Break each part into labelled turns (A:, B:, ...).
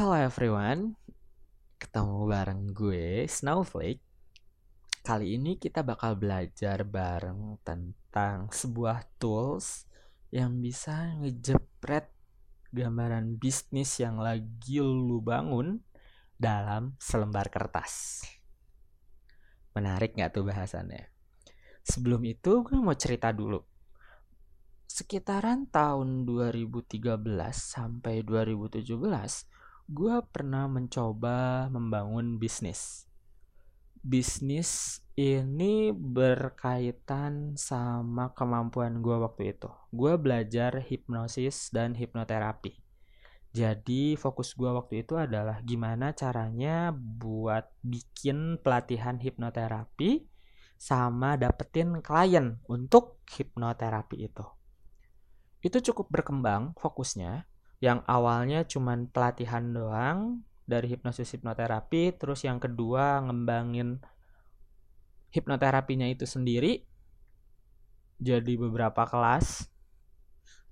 A: Hello everyone, ketemu bareng gue Snowflake. Kali ini kita bakal belajar bareng tentang sebuah tools yang bisa ngejepret gambaran bisnis yang lagi lu bangun dalam selembar kertas. Menarik nggak tuh bahasannya? Sebelum itu gue mau cerita dulu. Sekitaran tahun 2013 sampai 2017, gue pernah mencoba membangun bisnis. Bisnis ini berkaitan sama kemampuan gue waktu itu. Gue belajar hipnosis dan hipnoterapi. Jadi fokus gue waktu itu adalah gimana caranya buat bikin pelatihan hipnoterapi sama dapetin klien untuk hipnoterapi itu. Itu cukup berkembang fokusnya yang awalnya cuman pelatihan doang dari hipnosis hipnoterapi terus yang kedua ngembangin hipnoterapinya itu sendiri jadi beberapa kelas.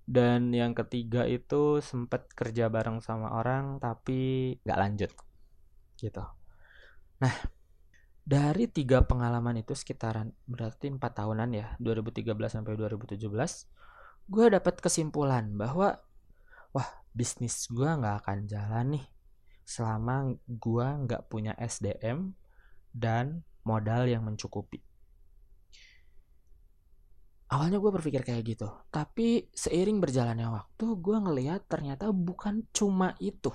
A: Dan yang ketiga itu sempet kerja bareng sama orang tapi nggak lanjut gitu. Nah dari tiga pengalaman itu sekitaran berarti empat tahunan ya 2013 sampai 2017 gue dapat kesimpulan bahwa wah bisnis gue nggak akan jalan nih selama gue nggak punya SDM dan modal yang mencukupi. Awalnya gue berpikir kayak gitu, tapi seiring berjalannya waktu gue ngelihat ternyata bukan cuma itu.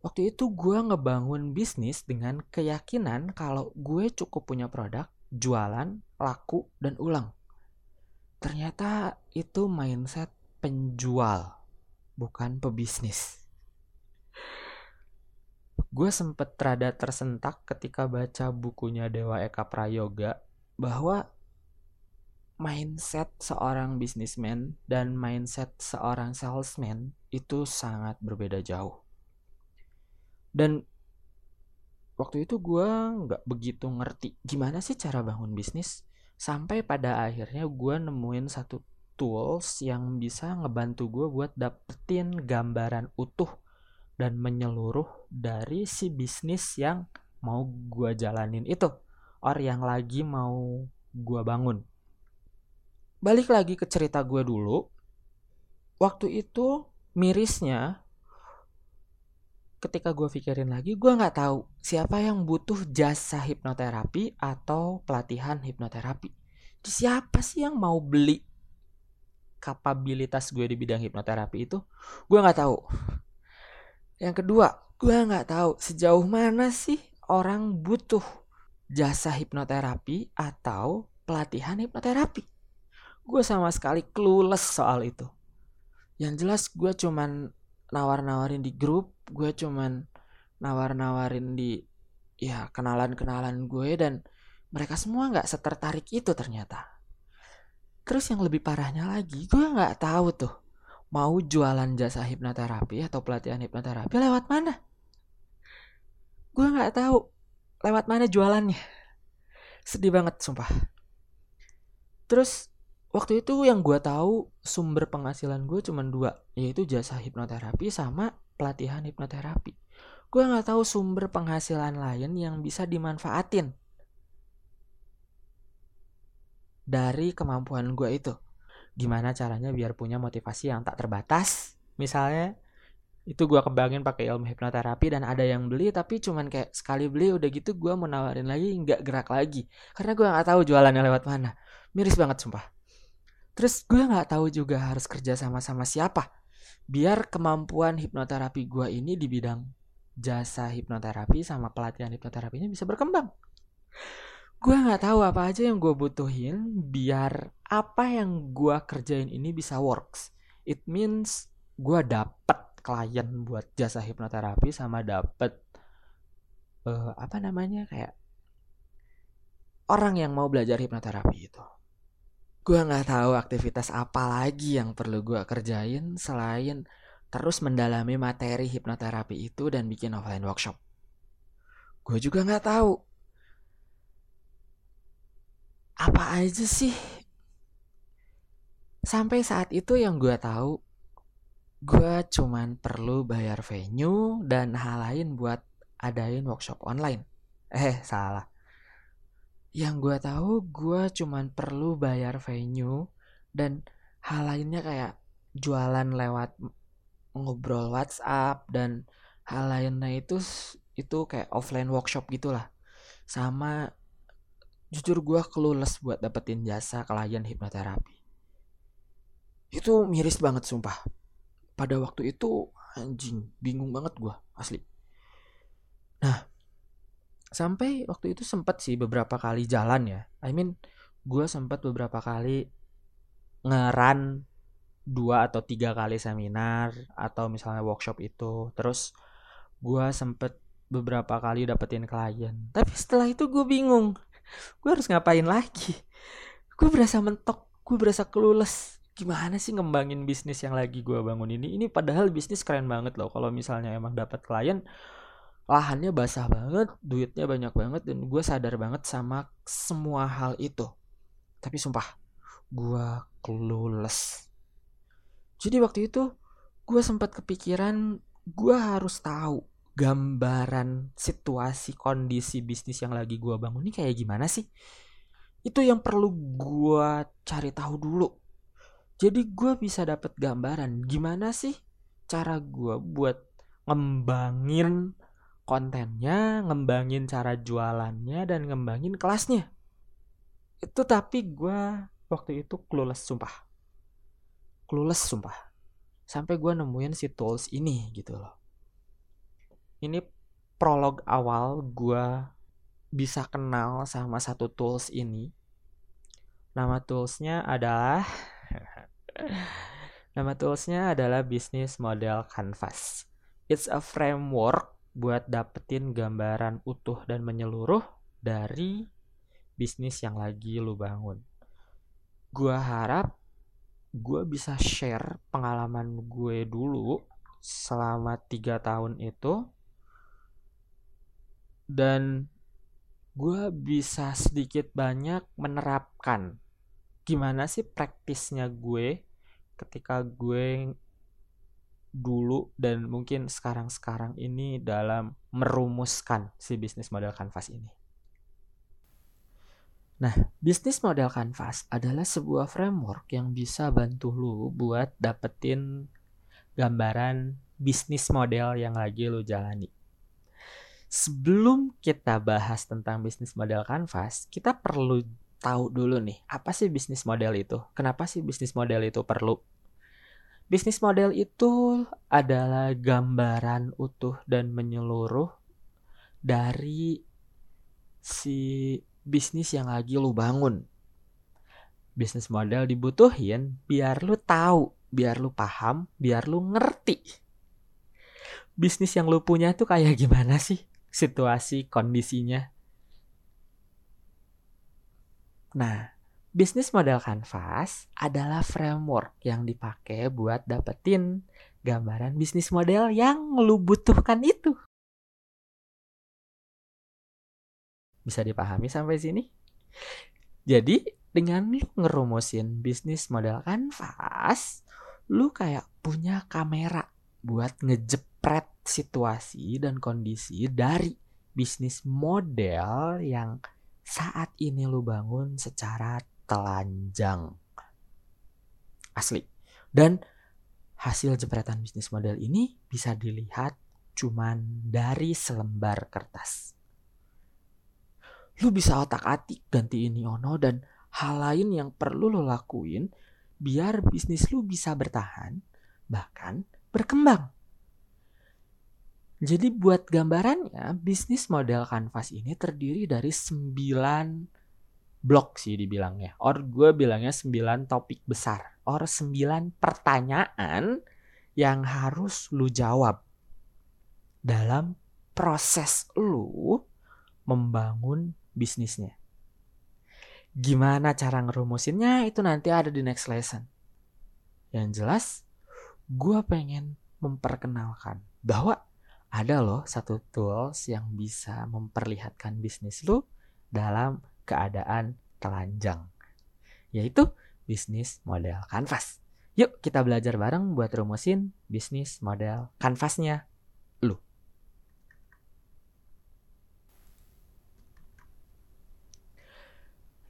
A: Waktu itu gue ngebangun bisnis dengan keyakinan kalau gue cukup punya produk, jualan, laku, dan ulang. Ternyata itu mindset penjual, bukan pebisnis. Gue sempet rada tersentak ketika baca bukunya Dewa Eka Prayoga bahwa mindset seorang bisnismen dan mindset seorang salesman itu sangat berbeda jauh. Dan waktu itu gue nggak begitu ngerti gimana sih cara bangun bisnis sampai pada akhirnya gue nemuin satu tools yang bisa ngebantu gue buat dapetin gambaran utuh dan menyeluruh dari si bisnis yang mau gue jalanin itu or yang lagi mau gue bangun. Balik lagi ke cerita gue dulu waktu itu mirisnya ketika gue pikirin lagi gue nggak tahu siapa yang butuh jasa hipnoterapi atau pelatihan hipnoterapi. Siapa sih yang mau beli kapabilitas gue di bidang hipnoterapi itu gue nggak tahu. Yang kedua gue nggak tahu sejauh mana sih orang butuh jasa hipnoterapi atau pelatihan hipnoterapi. Gue sama sekali clueless soal itu. Yang jelas gue cuman nawar-nawarin di grup gue cuman nawar-nawarin di ya kenalan-kenalan gue dan mereka semua nggak setertarik itu ternyata Terus yang lebih parahnya lagi, gue nggak tahu tuh mau jualan jasa hipnoterapi atau pelatihan hipnoterapi lewat mana. Gue nggak tahu lewat mana jualannya. Sedih banget, sumpah. Terus waktu itu yang gue tahu sumber penghasilan gue cuma dua, yaitu jasa hipnoterapi sama pelatihan hipnoterapi. Gue nggak tahu sumber penghasilan lain yang bisa dimanfaatin dari kemampuan gue itu. Gimana caranya biar punya motivasi yang tak terbatas? Misalnya itu gue kembangin pakai ilmu hipnoterapi dan ada yang beli tapi cuman kayak sekali beli udah gitu gue mau nawarin lagi nggak gerak lagi. Karena gue nggak tahu jualannya lewat mana. Miris banget sumpah. Terus gue nggak tahu juga harus kerja sama sama siapa. Biar kemampuan hipnoterapi gue ini di bidang jasa hipnoterapi sama pelatihan hipnoterapinya bisa berkembang gue nggak tahu apa aja yang gue butuhin biar apa yang gue kerjain ini bisa works. It means gue dapet klien buat jasa hipnoterapi sama dapet uh, apa namanya kayak orang yang mau belajar hipnoterapi itu. Gue nggak tahu aktivitas apa lagi yang perlu gue kerjain selain terus mendalami materi hipnoterapi itu dan bikin offline workshop. Gue juga nggak tahu apa aja sih sampai saat itu yang gue tahu gue cuman perlu bayar venue dan hal lain buat adain workshop online. Eh, salah. Yang gue tahu gue cuman perlu bayar venue dan hal lainnya kayak jualan lewat ngobrol WhatsApp dan hal lainnya itu itu kayak offline workshop gitulah. Sama jujur gue kelulus buat dapetin jasa klien hipnoterapi. Itu miris banget sumpah. Pada waktu itu anjing bingung banget gue asli. Nah sampai waktu itu sempat sih beberapa kali jalan ya. I mean gue sempat beberapa kali ngeran dua atau tiga kali seminar atau misalnya workshop itu. Terus gue sempet beberapa kali dapetin klien. Tapi setelah itu gue bingung gue harus ngapain lagi? Gue berasa mentok gue berasa kelulus gimana sih ngembangin bisnis yang lagi gue bangun ini? Ini padahal bisnis keren banget loh. Kalau misalnya emang dapat klien lahannya basah banget duitnya banyak banget dan gue sadar banget sama semua hal itu. Tapi sumpah gue clueless. Jadi waktu itu gue sempat kepikiran gue harus tahu gambaran situasi kondisi bisnis yang lagi gue bangun ini kayak gimana sih itu yang perlu gue cari tahu dulu jadi gue bisa dapet gambaran gimana sih cara gue buat ngembangin kontennya, ngembangin cara jualannya dan ngembangin kelasnya. Itu tapi gue waktu itu clueless sumpah. Clueless sumpah. Sampai gue nemuin si tools ini gitu loh. Ini prolog awal gue bisa kenal sama satu tools ini. Nama toolsnya adalah Nama toolsnya adalah Business Model Canvas. It's a framework buat dapetin gambaran utuh dan menyeluruh dari bisnis yang lagi lu bangun. Gua harap gue bisa share pengalaman gue dulu selama tiga tahun itu dan gue bisa sedikit banyak menerapkan gimana sih praktisnya gue ketika gue dulu dan mungkin sekarang-sekarang ini dalam merumuskan si bisnis model kanvas ini. Nah, bisnis model kanvas adalah sebuah framework yang bisa bantu lu buat dapetin gambaran bisnis model yang lagi lu jalani. Sebelum kita bahas tentang bisnis model kanvas, kita perlu tahu dulu nih, apa sih bisnis model itu? Kenapa sih bisnis model itu perlu? Bisnis model itu adalah gambaran utuh dan menyeluruh dari si bisnis yang lagi lu bangun. Bisnis model dibutuhin biar lu tahu, biar lu paham, biar lu ngerti. Bisnis yang lu punya tuh kayak gimana sih situasi kondisinya? Nah, bisnis model kanvas adalah framework yang dipakai buat dapetin gambaran bisnis model yang lu butuhkan itu. Bisa dipahami sampai sini? Jadi, dengan lu ngerumusin bisnis model kanvas, lu kayak punya kamera buat ngejepret situasi dan kondisi dari bisnis model yang saat ini lu bangun secara telanjang. Asli. Dan hasil jepretan bisnis model ini bisa dilihat cuman dari selembar kertas. Lu bisa otak-atik ganti ini ono dan hal lain yang perlu lo lakuin biar bisnis lu bisa bertahan bahkan berkembang. Jadi buat gambarannya, bisnis model kanvas ini terdiri dari 9 blok sih dibilangnya. Or gue bilangnya 9 topik besar. Or 9 pertanyaan yang harus lu jawab dalam proses lu membangun bisnisnya. Gimana cara ngerumusinnya itu nanti ada di next lesson. Yang jelas, gue pengen memperkenalkan bahwa ada loh satu tools yang bisa memperlihatkan bisnis lu dalam keadaan telanjang. Yaitu bisnis model kanvas. Yuk kita belajar bareng buat rumusin bisnis model kanvasnya lu.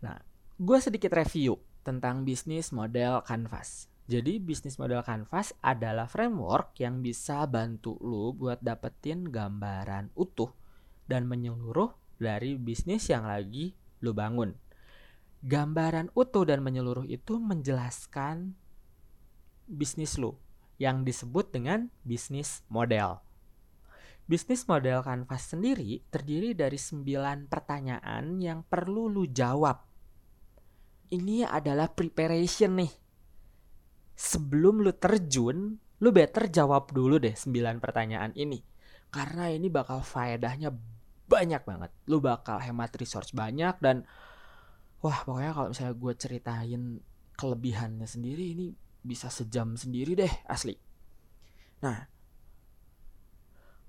A: Nah, gue sedikit review tentang bisnis model kanvas. Jadi bisnis model kanvas adalah framework yang bisa bantu lu buat dapetin gambaran utuh dan menyeluruh dari bisnis yang lagi lu bangun. Gambaran utuh dan menyeluruh itu menjelaskan bisnis lu yang disebut dengan bisnis model. Bisnis model kanvas sendiri terdiri dari 9 pertanyaan yang perlu lu jawab. Ini adalah preparation nih sebelum lu terjun, lu better jawab dulu deh 9 pertanyaan ini. Karena ini bakal faedahnya banyak banget. Lu bakal hemat resource banyak dan wah pokoknya kalau misalnya gue ceritain kelebihannya sendiri ini bisa sejam sendiri deh asli. Nah,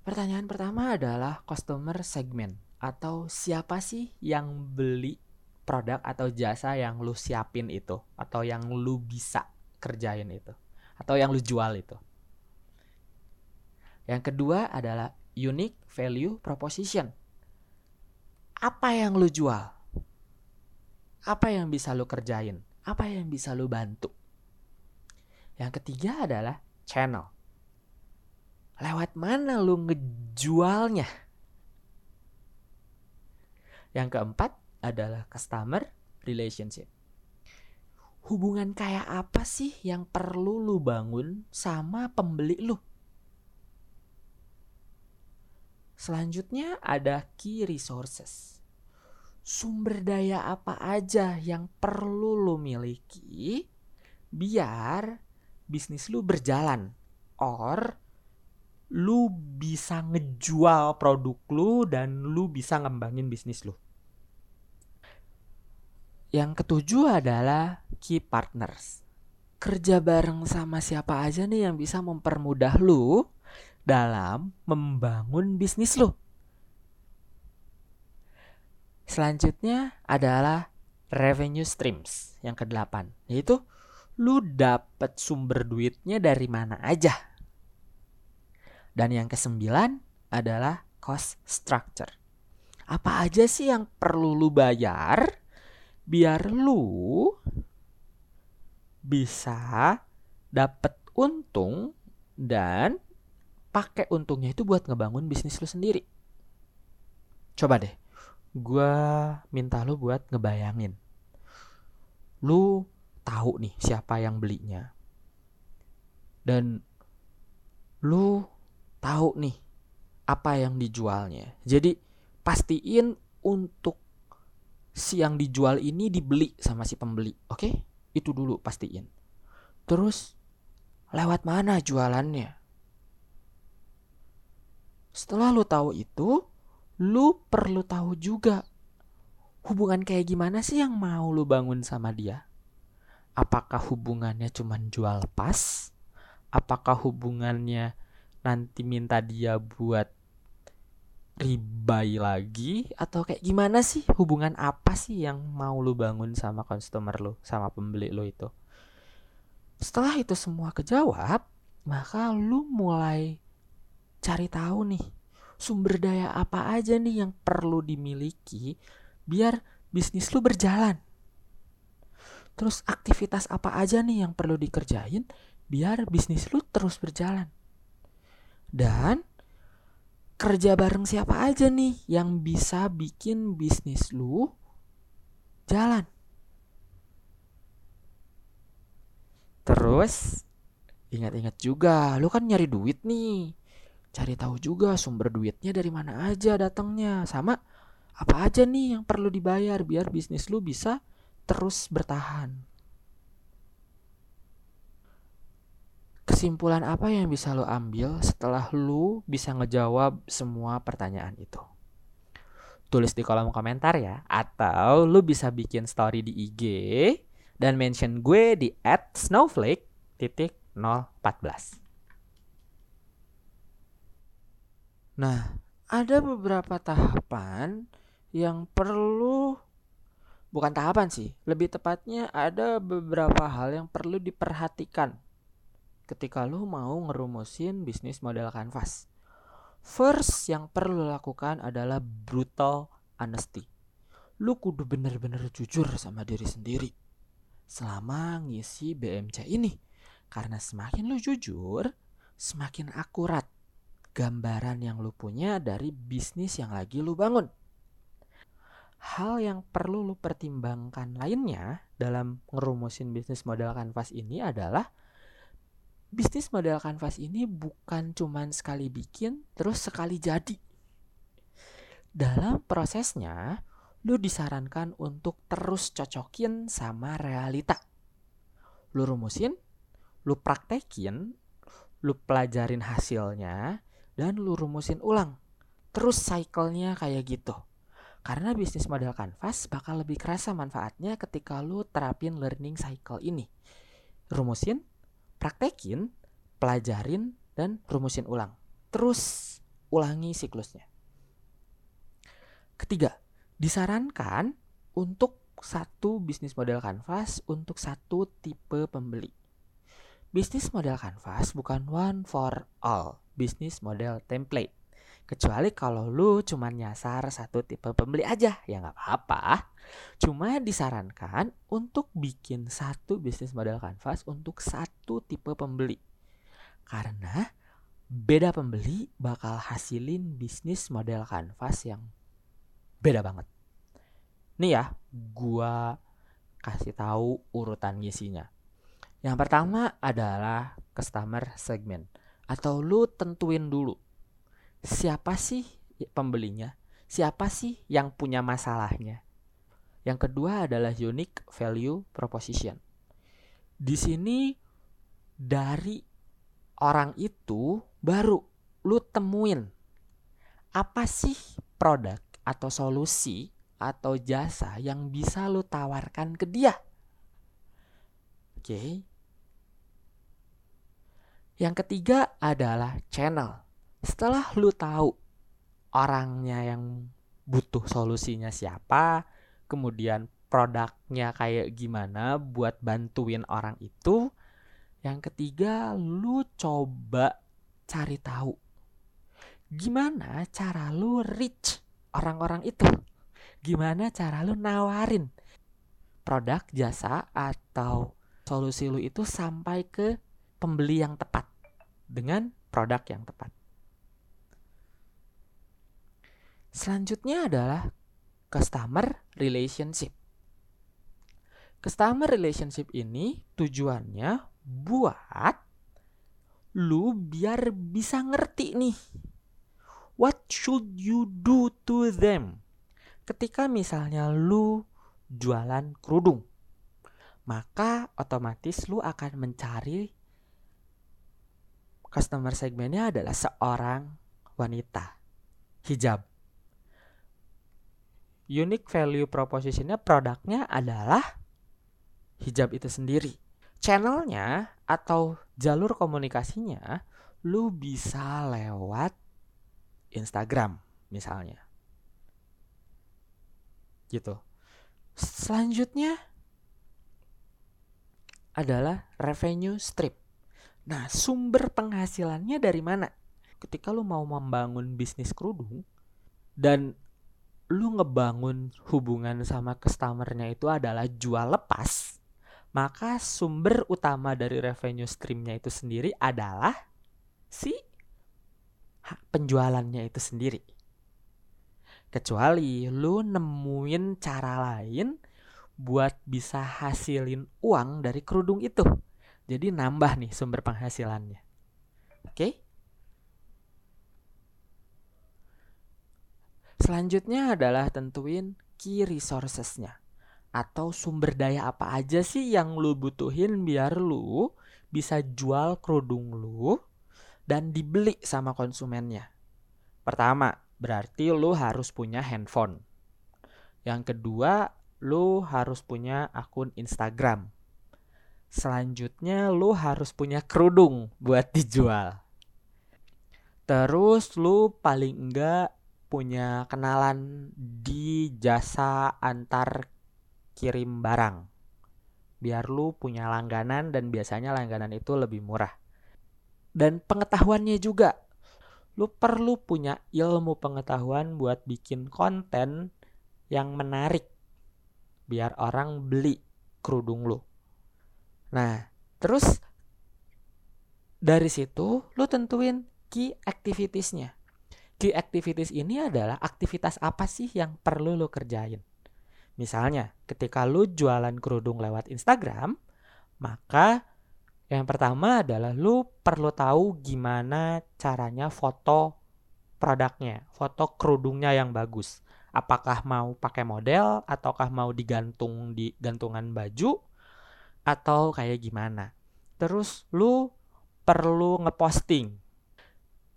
A: pertanyaan pertama adalah customer segment atau siapa sih yang beli produk atau jasa yang lu siapin itu atau yang lu bisa kerjain itu atau yang lu jual itu. Yang kedua adalah unique value proposition. Apa yang lu jual? Apa yang bisa lu kerjain? Apa yang bisa lu bantu? Yang ketiga adalah channel. Lewat mana lu ngejualnya? Yang keempat adalah customer relationship hubungan kayak apa sih yang perlu lu bangun sama pembeli lu? Selanjutnya ada key resources. Sumber daya apa aja yang perlu lu miliki biar bisnis lu berjalan or lu bisa ngejual produk lu dan lu bisa ngembangin bisnis lu. Yang ketujuh adalah key partners. Kerja bareng sama siapa aja nih yang bisa mempermudah lu dalam membangun bisnis lu. Selanjutnya adalah revenue streams yang kedelapan, yaitu lu dapat sumber duitnya dari mana aja. Dan yang kesembilan adalah cost structure. Apa aja sih yang perlu lu bayar biar lu bisa dapat untung dan pakai untungnya itu buat ngebangun bisnis lu sendiri. Coba deh, gue minta lu buat ngebayangin. Lu tahu nih siapa yang belinya. Dan lu tahu nih apa yang dijualnya. Jadi pastiin untuk si yang dijual ini dibeli sama si pembeli. Oke? Okay? Itu dulu pastiin. Terus lewat mana jualannya? Setelah lu tahu itu, lu perlu tahu juga hubungan kayak gimana sih yang mau lu bangun sama dia? Apakah hubungannya cuma jual pas? Apakah hubungannya nanti minta dia buat ribai lagi atau kayak gimana sih? Hubungan apa sih yang mau lu bangun sama customer lu sama pembeli lu itu? Setelah itu semua kejawab maka lu mulai cari tahu nih sumber daya apa aja nih yang perlu dimiliki biar bisnis lu berjalan. Terus aktivitas apa aja nih yang perlu dikerjain biar bisnis lu terus berjalan. Dan kerja bareng siapa aja nih yang bisa bikin bisnis lu jalan. Terus ingat-ingat juga, lu kan nyari duit nih. Cari tahu juga sumber duitnya dari mana aja datangnya, sama apa aja nih yang perlu dibayar biar bisnis lu bisa terus bertahan. Kesimpulan apa yang bisa lo ambil setelah lo bisa ngejawab semua pertanyaan itu? Tulis di kolom komentar ya, atau lo bisa bikin story di IG dan mention gue di @snowflake titik 014. Nah, ada beberapa tahapan yang perlu bukan tahapan sih, lebih tepatnya ada beberapa hal yang perlu diperhatikan ketika lu mau ngerumusin bisnis model kanvas. First yang perlu lakukan adalah brutal honesty. Lu kudu bener-bener jujur sama diri sendiri selama ngisi BMC ini. Karena semakin lu jujur, semakin akurat gambaran yang lu punya dari bisnis yang lagi lu bangun. Hal yang perlu lu pertimbangkan lainnya dalam ngerumusin bisnis model kanvas ini adalah bisnis model kanvas ini bukan cuman sekali bikin terus sekali jadi. Dalam prosesnya, lu disarankan untuk terus cocokin sama realita. Lu rumusin, lu praktekin, lu pelajarin hasilnya, dan lu rumusin ulang. Terus cycle-nya kayak gitu. Karena bisnis model kanvas bakal lebih kerasa manfaatnya ketika lu terapin learning cycle ini. Rumusin, praktekin, pelajarin, dan rumusin ulang. Terus ulangi siklusnya. Ketiga, disarankan untuk satu bisnis model kanvas untuk satu tipe pembeli. Bisnis model kanvas bukan one for all, bisnis model template. Kecuali kalau lu cuma nyasar satu tipe pembeli aja, ya nggak apa-apa. Cuma disarankan untuk bikin satu bisnis model kanvas untuk satu tipe pembeli. Karena beda pembeli bakal hasilin bisnis model kanvas yang beda banget. Nih ya, gua kasih tahu urutan ngisinya. Yang pertama adalah customer segment atau lu tentuin dulu siapa sih pembelinya, siapa sih yang punya masalahnya. Yang kedua adalah unique value proposition. Di sini dari orang itu baru lu temuin apa sih produk atau solusi atau jasa yang bisa lu tawarkan ke dia. Oke. Okay. Yang ketiga adalah channel setelah lu tahu orangnya yang butuh solusinya siapa, kemudian produknya kayak gimana buat bantuin orang itu. Yang ketiga, lu coba cari tahu gimana cara lu reach orang-orang itu. Gimana cara lu nawarin produk, jasa atau solusi lu itu sampai ke pembeli yang tepat dengan produk yang tepat. Selanjutnya adalah customer relationship. Customer relationship ini tujuannya buat lu biar bisa ngerti nih. What should you do to them? Ketika misalnya lu jualan kerudung, maka otomatis lu akan mencari customer segmennya adalah seorang wanita hijab unique value propositionnya produknya adalah hijab itu sendiri. Channelnya atau jalur komunikasinya lu bisa lewat Instagram misalnya. Gitu. Selanjutnya adalah revenue strip. Nah, sumber penghasilannya dari mana? Ketika lu mau membangun bisnis kerudung dan lu ngebangun hubungan sama customernya itu adalah jual lepas, maka sumber utama dari revenue streamnya itu sendiri adalah si penjualannya itu sendiri. Kecuali lu nemuin cara lain buat bisa hasilin uang dari kerudung itu. Jadi nambah nih sumber penghasilannya. Oke? Okay? Selanjutnya adalah tentuin key resourcesnya atau sumber daya apa aja sih yang lu butuhin biar lu bisa jual kerudung lu dan dibeli sama konsumennya. Pertama, berarti lu harus punya handphone. Yang kedua, lu harus punya akun Instagram. Selanjutnya, lu harus punya kerudung buat dijual. Terus lu paling enggak punya kenalan di jasa antar kirim barang. Biar lu punya langganan dan biasanya langganan itu lebih murah. Dan pengetahuannya juga. Lu perlu punya ilmu pengetahuan buat bikin konten yang menarik. Biar orang beli kerudung lu. Nah, terus dari situ lu tentuin key activitiesnya. Key activities ini adalah aktivitas apa sih yang perlu lu kerjain. Misalnya, ketika lu jualan kerudung lewat Instagram, maka yang pertama adalah lu perlu tahu gimana caranya foto produknya, foto kerudungnya yang bagus. Apakah mau pakai model ataukah mau digantung di gantungan baju atau kayak gimana. Terus lu perlu ngeposting.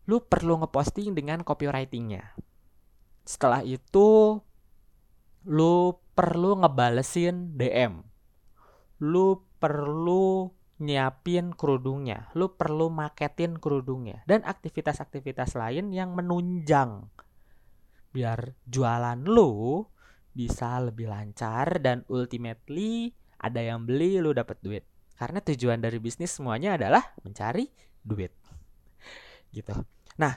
A: Lu perlu ngeposting dengan copywritingnya. Setelah itu lu perlu ngebalesin DM. Lu perlu nyiapin kerudungnya. Lu perlu maketin kerudungnya. Dan aktivitas-aktivitas lain yang menunjang. Biar jualan lu bisa lebih lancar dan ultimately ada yang beli lu dapat duit. Karena tujuan dari bisnis semuanya adalah mencari duit. Gitu. Nah,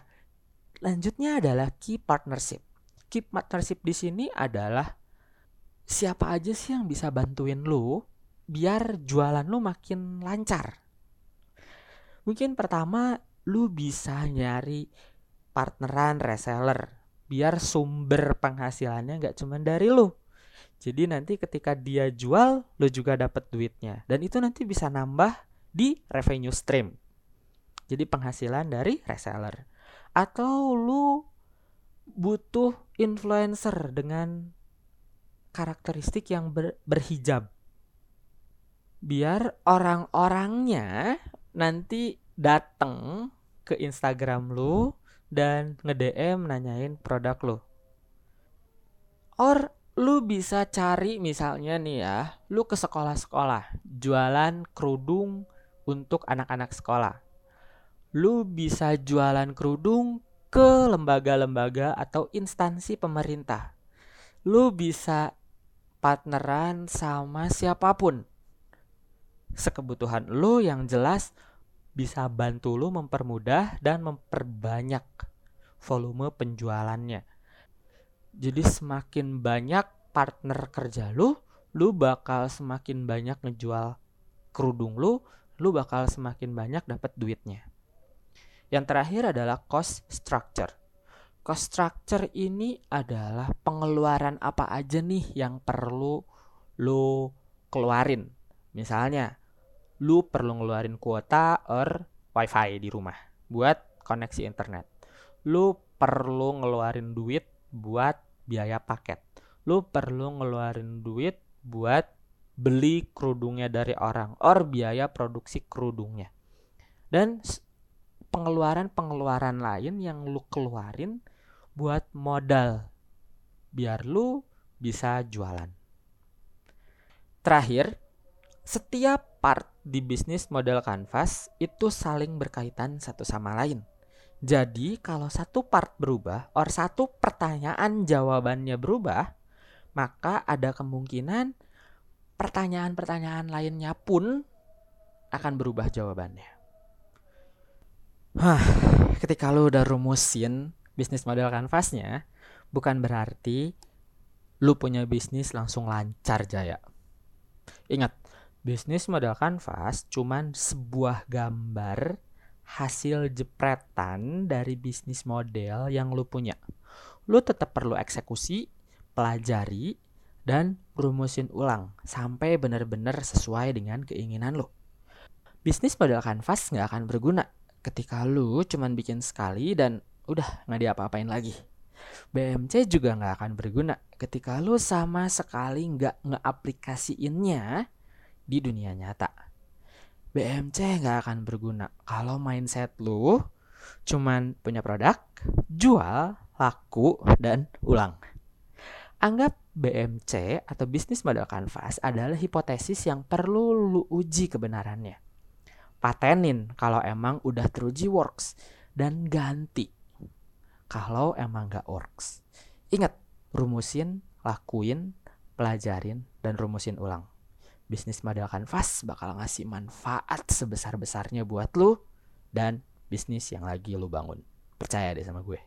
A: lanjutnya adalah key partnership. Key partnership di sini adalah siapa aja sih yang bisa bantuin lu biar jualan lu makin lancar. Mungkin pertama lu bisa nyari partneran reseller biar sumber penghasilannya nggak cuma dari lu. Jadi nanti ketika dia jual, lu juga dapat duitnya dan itu nanti bisa nambah di revenue stream. Jadi penghasilan dari reseller. Atau lu butuh influencer dengan karakteristik yang ber, berhijab. Biar orang-orangnya nanti datang ke Instagram lu dan nge-DM nanyain produk lu. Or lu bisa cari misalnya nih ya, lu ke sekolah-sekolah jualan kerudung untuk anak-anak sekolah. Lu bisa jualan kerudung ke lembaga-lembaga atau instansi pemerintah. Lu bisa partneran sama siapa pun. Sekebutuhan lo yang jelas bisa bantu lo mempermudah dan memperbanyak volume penjualannya. Jadi semakin banyak partner kerja lo, lo bakal semakin banyak ngejual kerudung lo, lo bakal semakin banyak dapat duitnya. Yang terakhir adalah cost structure cost structure ini adalah pengeluaran apa aja nih yang perlu lo keluarin. Misalnya, lu perlu ngeluarin kuota or wifi di rumah buat koneksi internet. Lu perlu ngeluarin duit buat biaya paket. Lu perlu ngeluarin duit buat beli kerudungnya dari orang or biaya produksi kerudungnya. Dan pengeluaran-pengeluaran lain yang lu keluarin buat modal biar lu bisa jualan. Terakhir, setiap part di bisnis model kanvas itu saling berkaitan satu sama lain. Jadi kalau satu part berubah, or satu pertanyaan jawabannya berubah, maka ada kemungkinan pertanyaan-pertanyaan lainnya pun akan berubah jawabannya. Hah, ketika lu udah rumusin bisnis model kanvasnya bukan berarti lu punya bisnis langsung lancar jaya. Ingat, bisnis model kanvas cuman sebuah gambar hasil jepretan dari bisnis model yang lu punya. Lu tetap perlu eksekusi, pelajari, dan rumusin ulang sampai benar-benar sesuai dengan keinginan lu. Bisnis model kanvas nggak akan berguna ketika lu cuman bikin sekali dan udah nggak diapa-apain lagi. BMC juga nggak akan berguna ketika lu sama sekali nggak ngeaplikasiinnya di dunia nyata. BMC nggak akan berguna kalau mindset lu cuman punya produk, jual, laku, dan ulang. Anggap BMC atau bisnis model kanvas adalah hipotesis yang perlu lu uji kebenarannya. Patenin kalau emang udah teruji works dan ganti kalau emang gak works. Ingat, rumusin, lakuin, pelajarin dan rumusin ulang. Bisnis model kanvas bakal ngasih manfaat sebesar-besarnya buat lu dan bisnis yang lagi lu bangun. Percaya deh sama gue.